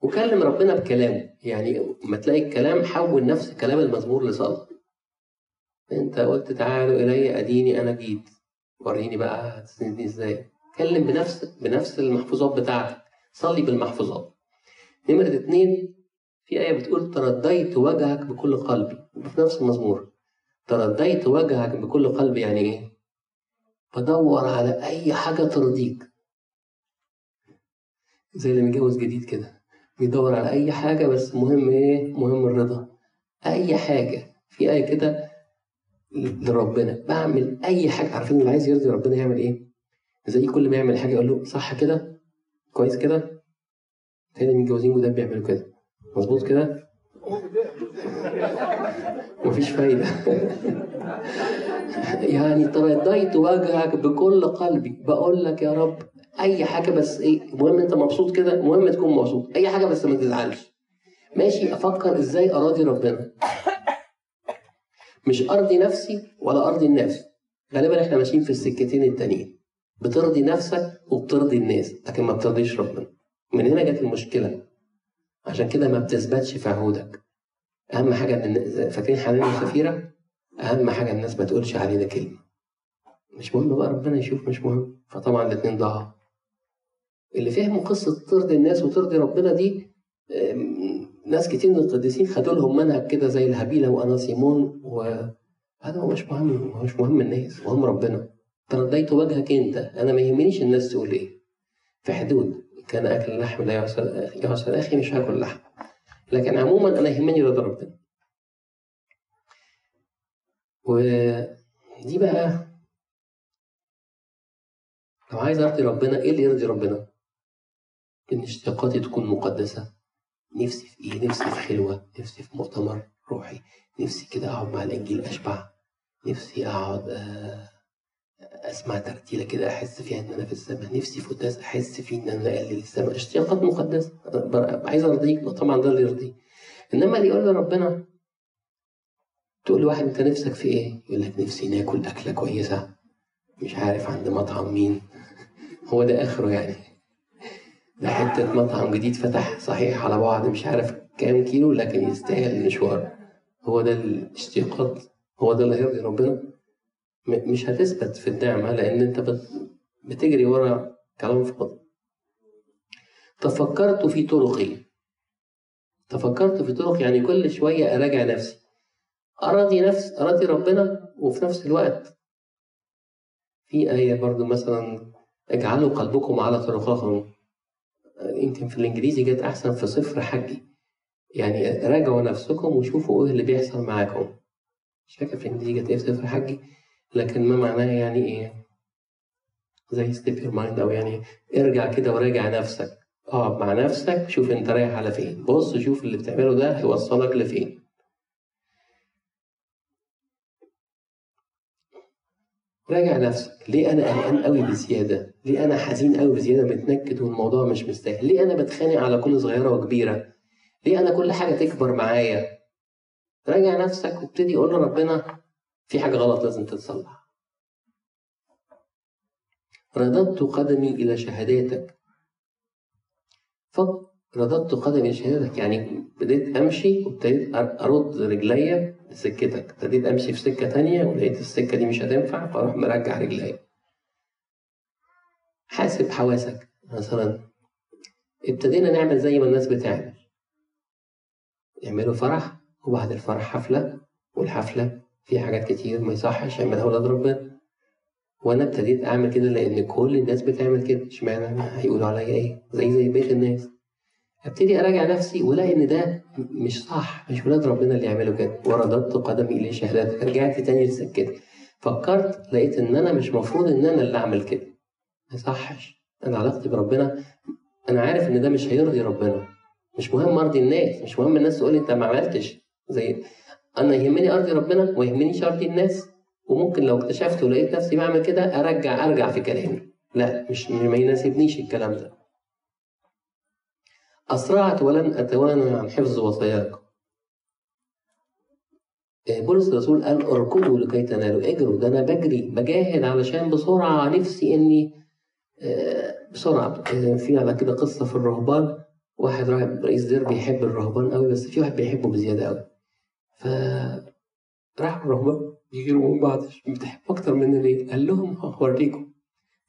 وكلم ربنا بكلامه. يعني ما تلاقي الكلام حول نفس كلام المزمور لصلاة أنت قلت تعالوا إلي أديني أنا جيت. وريني بقى هتسندني إزاي. كلم بنفس بنفس المحفوظات بتاعتك. صلي بالمحفوظات. نمرة اتنين في آية بتقول ترديت وجهك بكل قلبي. في نفس المزمور ترديت وجهك بكل قلبي يعني إيه؟ بدور على أي حاجة ترضيك. زي اللي متجوز جديد كده بيدور على أي حاجة بس مهم إيه؟ مهم الرضا. أي حاجة. في آية كده لربنا بعمل أي حاجة عارفين اللي عايز يرضي ربنا يعمل إيه؟ زي كل ما يعمل حاجة يقول له صح كده؟ كويس كده؟ تاني المتجوزين جداد بيعملوا كده مظبوط كده؟ مفيش فايدة يعني ترديت وجهك بكل قلبي بقول لك يا رب أي حاجة بس إيه المهم أنت مبسوط كده المهم تكون مبسوط أي حاجة بس ما تزعلش ماشي أفكر إزاي أراضي ربنا مش أرضي نفسي ولا أرضي الناس. غالبا إحنا ماشيين في السكتين التانيين. بترضي نفسك وبترضي الناس لكن ما بترضيش ربنا. من هنا جت المشكلة. عشان كده ما بتثبتش في عهودك. أهم حاجة إن فاكرين حنان وسفيرة؟ أهم حاجة الناس ما تقولش علينا كلمة. مش مهم بقى ربنا يشوف مش مهم. فطبعا الاثنين ضاعوا. اللي فهموا قصة ترضي الناس وترضي ربنا دي ناس كتير من القديسين خدوا لهم منهج كده زي الهبيله وأنا سيمون وهذا هو مش مهم هو مش مهم الناس مهم ربنا. ترديت وجهك أنت؟ أنا ما يهمنيش الناس تقول إيه. في حدود كان أكل اللحم لا يعسر أخي مش هاكل لحم. لكن عموما أنا يهمني رضا ربنا. ودي بقى لو عايز أرضي ربنا إيه اللي يرضي ربنا؟ إن اشتياقاتي تكون مقدسة. نفسي في إيه؟ نفسي في خلوه، نفسي في مؤتمر روحي، نفسي كده أقعد مع الأنجيل أشبع، نفسي أقعد أسمع ترتيلة كده أحس فيها إن أنا في السماء، نفسي في قداس أحس فيه إن أنا اقلل السماء، اشتياقات مقدسه عايز أرضيك طبعا ده اللي يرضيه. إنما اللي يقول لربنا تقول لواحد أنت نفسك في إيه؟ يقول لك نفسي ناكل أكلة كويسة مش عارف عند مطعم مين هو ده آخره يعني حتة مطعم جديد فتح صحيح على بعد مش عارف كام كيلو لكن يستاهل المشوار. هو ده الاشتياقات هو ده اللي هيرضي ربنا. مش هتثبت في النعمة لأن أنت بتجري ورا كلام فاضي. تفكرت في طرقي. تفكرت في طرق يعني كل شوية أراجع نفسي. أراضي نفسي أراضي ربنا وفي نفس الوقت في آية برضو مثلا اجعلوا قلبكم على طرقكم. يمكن في الإنجليزي جت أحسن في سفر حجي يعني راجعوا نفسكم وشوفوا إيه اللي بيحصل معاكم. مش فاكر في الإنجليزي جت إيه في سفر حجي لكن ما معناها يعني إيه زي set your mind أو يعني ارجع كده وراجع نفسك. اقعد مع نفسك شوف انت رايح على فين. بص شوف اللي بتعمله ده هيوصلك لفين. راجع نفسك. ليه أنا قلقان قوي بزيادة؟ ليه أنا حزين قوي بزيادة؟ متنكد والموضوع مش مستاهل. ليه أنا بتخانق على كل صغيرة وكبيرة؟ ليه أنا كل حاجة تكبر معايا؟ راجع نفسك وابتدي قول لربنا في حاجة غلط لازم تتصلح. رددت قدمي إلى شهاداتك. فرددت قدمي إلى شهاداتك. يعني بديت أمشي وابتديت أرد رجليا لسكتك ابتديت امشي في سكة تانية ولقيت السكة دي مش هتنفع فاروح مرجع رجليا حاسب حواسك. مثلا ابتدينا نعمل زي ما الناس بتعمل. يعملوا فرح وبعد الفرح حفلة والحفلة فيها حاجات كتير ما يصحش يعملها ولاد ربنا. وأنا ابتديت أعمل كده لأن كل الناس بتعمل كده. اشمعنى؟ هيقولوا عليا إيه؟ زي زي بقيه الناس. أبتدي أراجع نفسي وألاقي إن ده مش صح مش ولاد ربنا اللي يعملوا كده. ورددت قدمي إلى شهادات رجعت تاني لسكتي. فكرت لقيت إن أنا مش مفروض إن أنا اللي أعمل كده. ما يصحش. أنا علاقتي بربنا أنا عارف إن ده مش هيرضي ربنا. مش مهم أرضي الناس مش مهم الناس تقول أنت ما عملتش. زي أنا يهمني أرضي ربنا وما يهمنيش ارضي الناس. وممكن لو اكتشفت ولقيت نفسي بعمل كده أرجع أرجع في كلامي. لا مش ما يناسبنيش الكلام ده. أسرعت ولن أتوانى عن حفظ وصاياك آه، بولس الرسول قال أركضوا لكي تنالوا. اجروا. ده أنا بجري بجاهد علشان بسرعة نفسي إني آه، بسرعة آه، في على كده قصة في الرهبان. واحد راهب رئيس دير بيحب الرهبان قوي بس في واحد بيحبه بزيادة قوي ف راح الرهبان يجروا من بعض بتحب أكتر مني ليه؟ قال لهم هوريكم.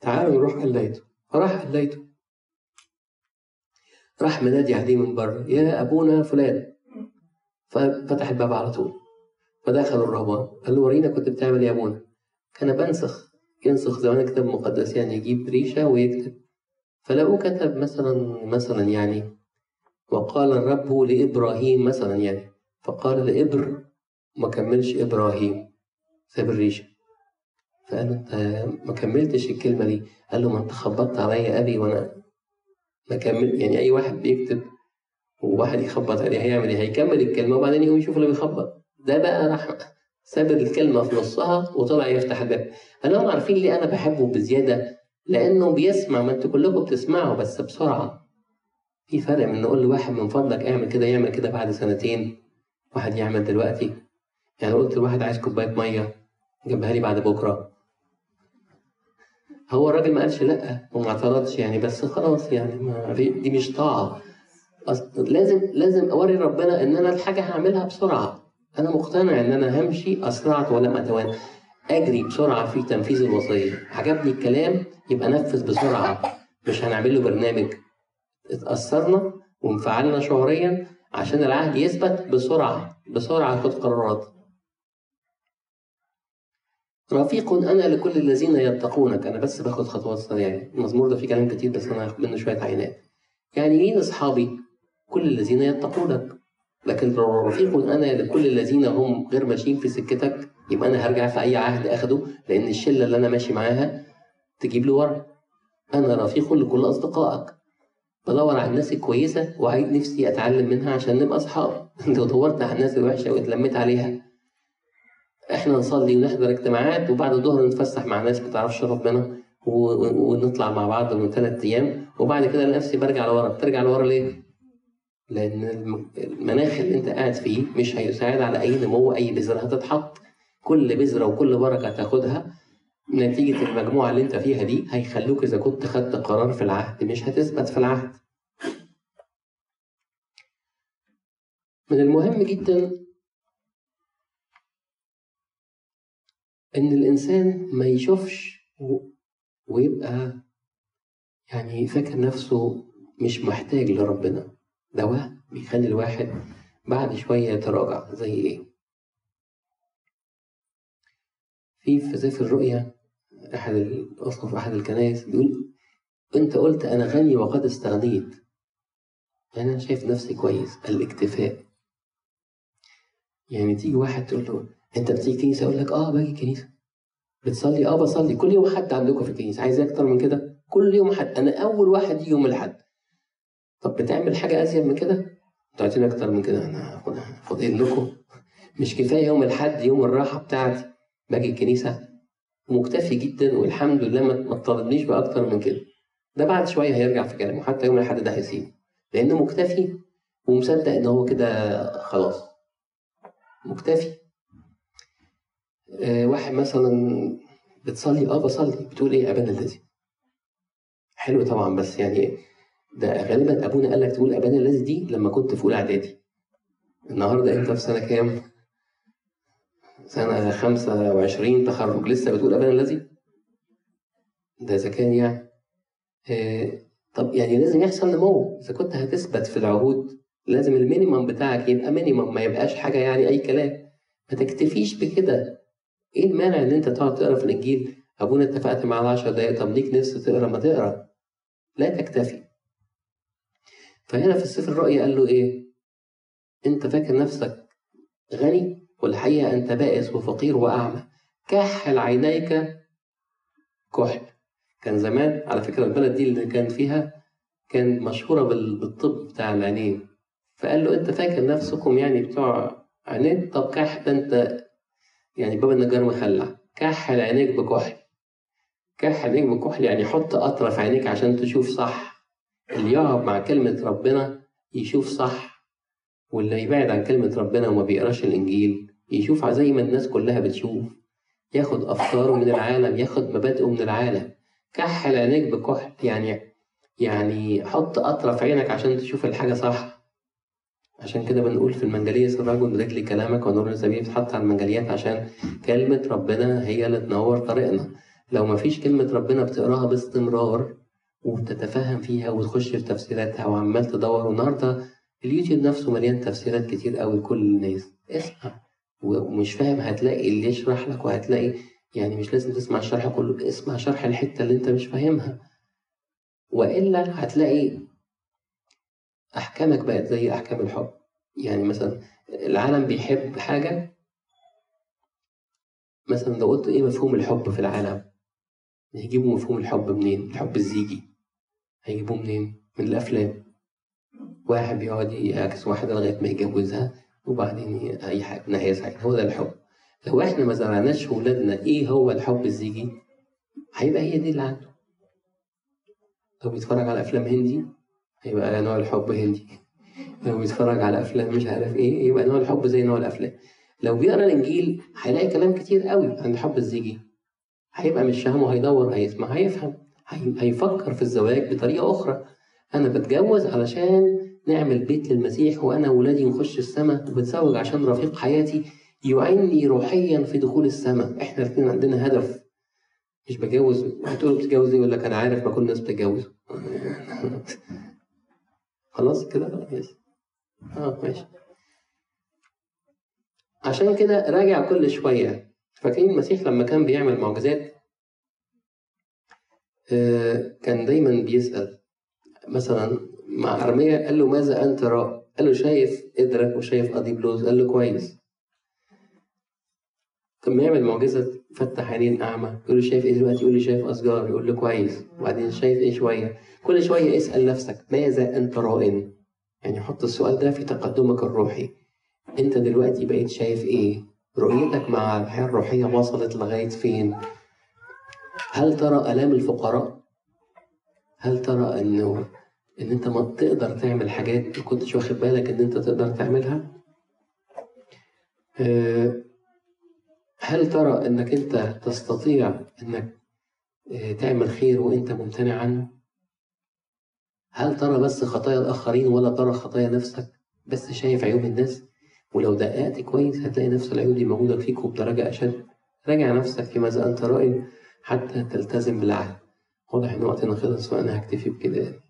تعالوا نروح قليته فراح قليته راح منادي عليه من بره يا أبونا فلان. ففتح الباب على طول. فدخل الرهبان. قال له ورينا كنت بتعمل إيه يا أبونا؟ كان بنسخ. ينسخ زمان كتاب مقدس يعني يجيب ريشة ويكتب. فلقوه كتب مثلا مثلا يعني وقال الرب لإبراهيم مثلا يعني. فقال لإبر ما كملش إبراهيم. ساب الريشة. فقال أنت ما كملتش الكلمة دي. قال له ما أنت خبطت عليا أبي وأنا ما كمل يعني أي واحد بيكتب وواحد يخبط عليه هيعمل إيه؟ هيكمل الكلمة وبعدين يقوم يشوف اللي بيخبط. ده بقى راح ساب الكلمة في نصها وطلع يفتح الباب. أنا عارفين ليه أنا بحبه بزيادة؟ لأنه بيسمع ما أنتوا كلكم بتسمعوا بس بسرعة. في فرق من نقول لواحد من فضلك اعمل كده يعمل كده بعد سنتين واحد يعمل دلوقتي. يعني قلت لواحد عايز كوباية مية جابها لي بعد بكرة. هو الراجل ما قالش لا وما اعترضش يعني بس خلاص يعني ما دي مش طاعة. لازم لازم أوري ربنا إن أنا الحاجة هعملها بسرعة. أنا مقتنع إن أنا همشي أسرعت ولم اتوانى أجري بسرعة في تنفيذ الوصية. عجبني الكلام يبقى نفذ بسرعة. مش هنعمل له برنامج. اتأثرنا وانفعلنا شعوريا عشان العهد يثبت بسرعة بسرعة خد قرارات. رفيق أنا لكل الذين يتقونك. أنا بس باخد خطوات سريعة المزمور ده فيه كلام كتير بس أنا هاخد منه شوية عينات. يعني مين أصحابي؟ كل الذين يتقونك. لكن رفيق أنا لكل الذين هم غير ماشيين في سكتك يبقى أنا هرجع في أي عهد أخده لأن الشلة اللي أنا ماشي معاها تجيب لي ورا أنا رفيق لكل أصدقائك. بدور على الناس الكويسة وعايز نفسي أتعلم منها عشان نبقى أصحاب. لو دورت على الناس الوحشة واتلميت عليها. إحنا نصلي ونحضر اجتماعات وبعد الظهر نتفسح مع ناس ما تعرفش ربنا ونطلع مع بعض من ثلاث أيام وبعد كده نفسي برجع لورا. بترجع لورا ليه؟ لأن المناخ اللي أنت قاعد فيه مش هيساعد على أي نمو أي بذرة هتتحط. كل بذرة وكل بركة تاخدها نتيجة المجموعة اللي أنت فيها دي هيخلوك إذا كنت خدت قرار في العهد مش هتثبت في العهد. من المهم جدا إن الإنسان ما يشوفش ويبقى يعني فاكر نفسه مش محتاج لربنا. ده وهم بيخلي الواحد بعد شوية يتراجع زي إيه؟ في في سفر الرؤيا أحد الأسقف أحد الكنائس بيقول أنت قلت أنا غني وقد استغنيت. أنا شايف نفسي كويس. الاكتفاء. يعني تيجي واحد تقول له أنت بتيجي كنيسة يقول لك أه باجي كنيسة بتصلي؟ أه بصلي. كل يوم حد عندكم في الكنيسة. عايز أكتر من كده؟ كل يوم حد. أنا أول واحد يوم الحد طب بتعمل حاجة أزيد من كده؟ أنتوا عايزين أكتر من كده؟ أنا فاضل لكم. مش كفاية يوم الحد يوم الراحة بتاعتي. باجي الكنيسة. مكتفي جدا والحمد لله ما تطالبنيش بأكتر من كده. ده بعد شوية هيرجع في كلامه. حتى يوم الحد ده هيسيب. لأنه مكتفي ومصدق إن هو كده خلاص. مكتفي. واحد مثلا بتصلي آه بصلي. بتقول إيه أبانا الذي؟ حلو طبعا بس يعني ده غالبا أبونا قال لك تقول أبانا الذي دي لما كنت في أولى إعدادي. النهارده أنت في سنة كام؟ خمسة وعشرين تخرج. لسه بتقول أبانا الذي؟ ده إذا كان يعني آه طب يعني لازم يحصل نمو. إذا كنت هتثبت في العهود لازم ال minimum بتاعك يبقى minimum ما يبقاش حاجة يعني أي كلام. ما تكتفيش بكده. إيه المانع إن أنت تقعد تقرأ في الإنجيل؟ أبونا اتفقت معاه 10 دقايق طب ليك نفس تقرأ ما تقرأ. لا تكتفي. فهنا في السفر الرؤيا قال له إيه؟ أنت فاكر نفسك غني والحقيقة أنت بائس وفقير وأعمى. كحل عينيك كحل. كان زمان على فكرة البلد دي اللي كان فيها كان مشهورة بالطب بتاع العينين. فقال له أنت فاكر نفسكم يعني بتوع عينين؟ طب كحل أنت يعني باب النجار مخلع كحل عينيك بكحل. كحل عينيك بكحل يعني حط أطرف عينيك عشان تشوف صح. اللي يقعد مع كلمة ربنا يشوف صح واللي يبعد عن كلمة ربنا وما بيقراش الإنجيل يشوف زي ما الناس كلها بتشوف. ياخد أفكاره من العالم ياخد مبادئه من العالم. كحل عينيك بكحل يعني يعني حط أطرف عينك عشان تشوف الحاجة صح. عشان كده بنقول في المنجلية الرجل لي كلامك ونور الزبيب بتحط على المنجليات عشان كلمة ربنا هي اللي تنور طريقنا. لو ما فيش كلمة ربنا بتقراها باستمرار وبتتفهم فيها وتخش في تفسيراتها وعمال تدور والنهاردة اليوتيوب نفسه مليان تفسيرات كتير قوي لكل الناس. اسمع. ومش فاهم هتلاقي اللي يشرح لك وهتلاقي يعني مش لازم تسمع الشرح كله اسمع شرح الحتة اللي انت مش فاهمها. وإلا هتلاقي أحكامك بقت زي أحكام الحب. يعني مثلا العالم بيحب حاجة مثلا لو قلت إيه مفهوم الحب في العالم؟ هيجيبوا مفهوم الحب منين؟ الحب الزيجي. هيجيبوه منين؟ من الأفلام. واحد بيقعد يعكس واحدة لغاية ما يتجوزها وبعدين أي حاجة نهاية هو ده الحب. لو إحنا ما زرعناش في ولادنا إيه هو الحب الزيجي هيبقى هي دي اللي عنده. لو بيتفرج على أفلام هندي؟ هيبقى نوع الحب هندي. لو بيتفرج على أفلام مش عارف إيه يبقى نوع الحب زي نوع الأفلام. لو بيقرأ الإنجيل هيلاقي كلام كتير قوي عن الحب الزيجي. هيبقى مش فاهمه هيدور هيسمع هيفهم هيفكر في الزواج بطريقة أخرى. أنا بتجوز علشان نعمل بيت للمسيح وأنا وولادي نخش السماء وبتزوج عشان رفيق حياتي. يعيني روحيا في دخول السماء. إحنا الاثنين عندنا هدف. مش بجوز هتقول بتتجوز يقول لك أنا عارف ما كل الناس بتتجوز. خلاص كده؟ ماشي. آه ماشي. عشان كده راجع كل شوية. فاكرين المسيح لما كان بيعمل معجزات؟ آه كان دايما بيسأل. مثلا مع أرمية قال له ماذا أنت رأى؟ قال له شايف إدرك وشايف أديبلوز قال له كويس ما يعمل معجزة فتح عينين أعمى يقول له شايف إيه دلوقتي؟ يقول له شايف أشجار. يقول له كويس. وبعدين شايف إيه شوية؟ كل شوية اسأل نفسك ماذا أنت رائن؟ يعني حط السؤال ده في تقدمك الروحي. أنت دلوقتي بقيت شايف إيه؟ رؤيتك مع الحياة الروحية وصلت لغاية فين؟ هل ترى آلام الفقراء؟ هل ترى أنه إن أنت ما تقدر تعمل حاجات ما كنتش واخد بالك إن أنت تقدر تعملها؟ آه، هل ترى إنك أنت تستطيع إنك آه، تعمل خير وأنت ممتنع عنه هل ترى بس خطايا الآخرين ولا ترى خطايا نفسك؟ بس شايف عيوب الناس؟ ولو دققت كويس هتلاقي نفس العيوب دي موجودة فيك وبدرجة أشد. راجع نفسك في ماذا أنت رائد حتى تلتزم بالعهد واضح إن وقتنا خلص وأنا هكتفي بكده.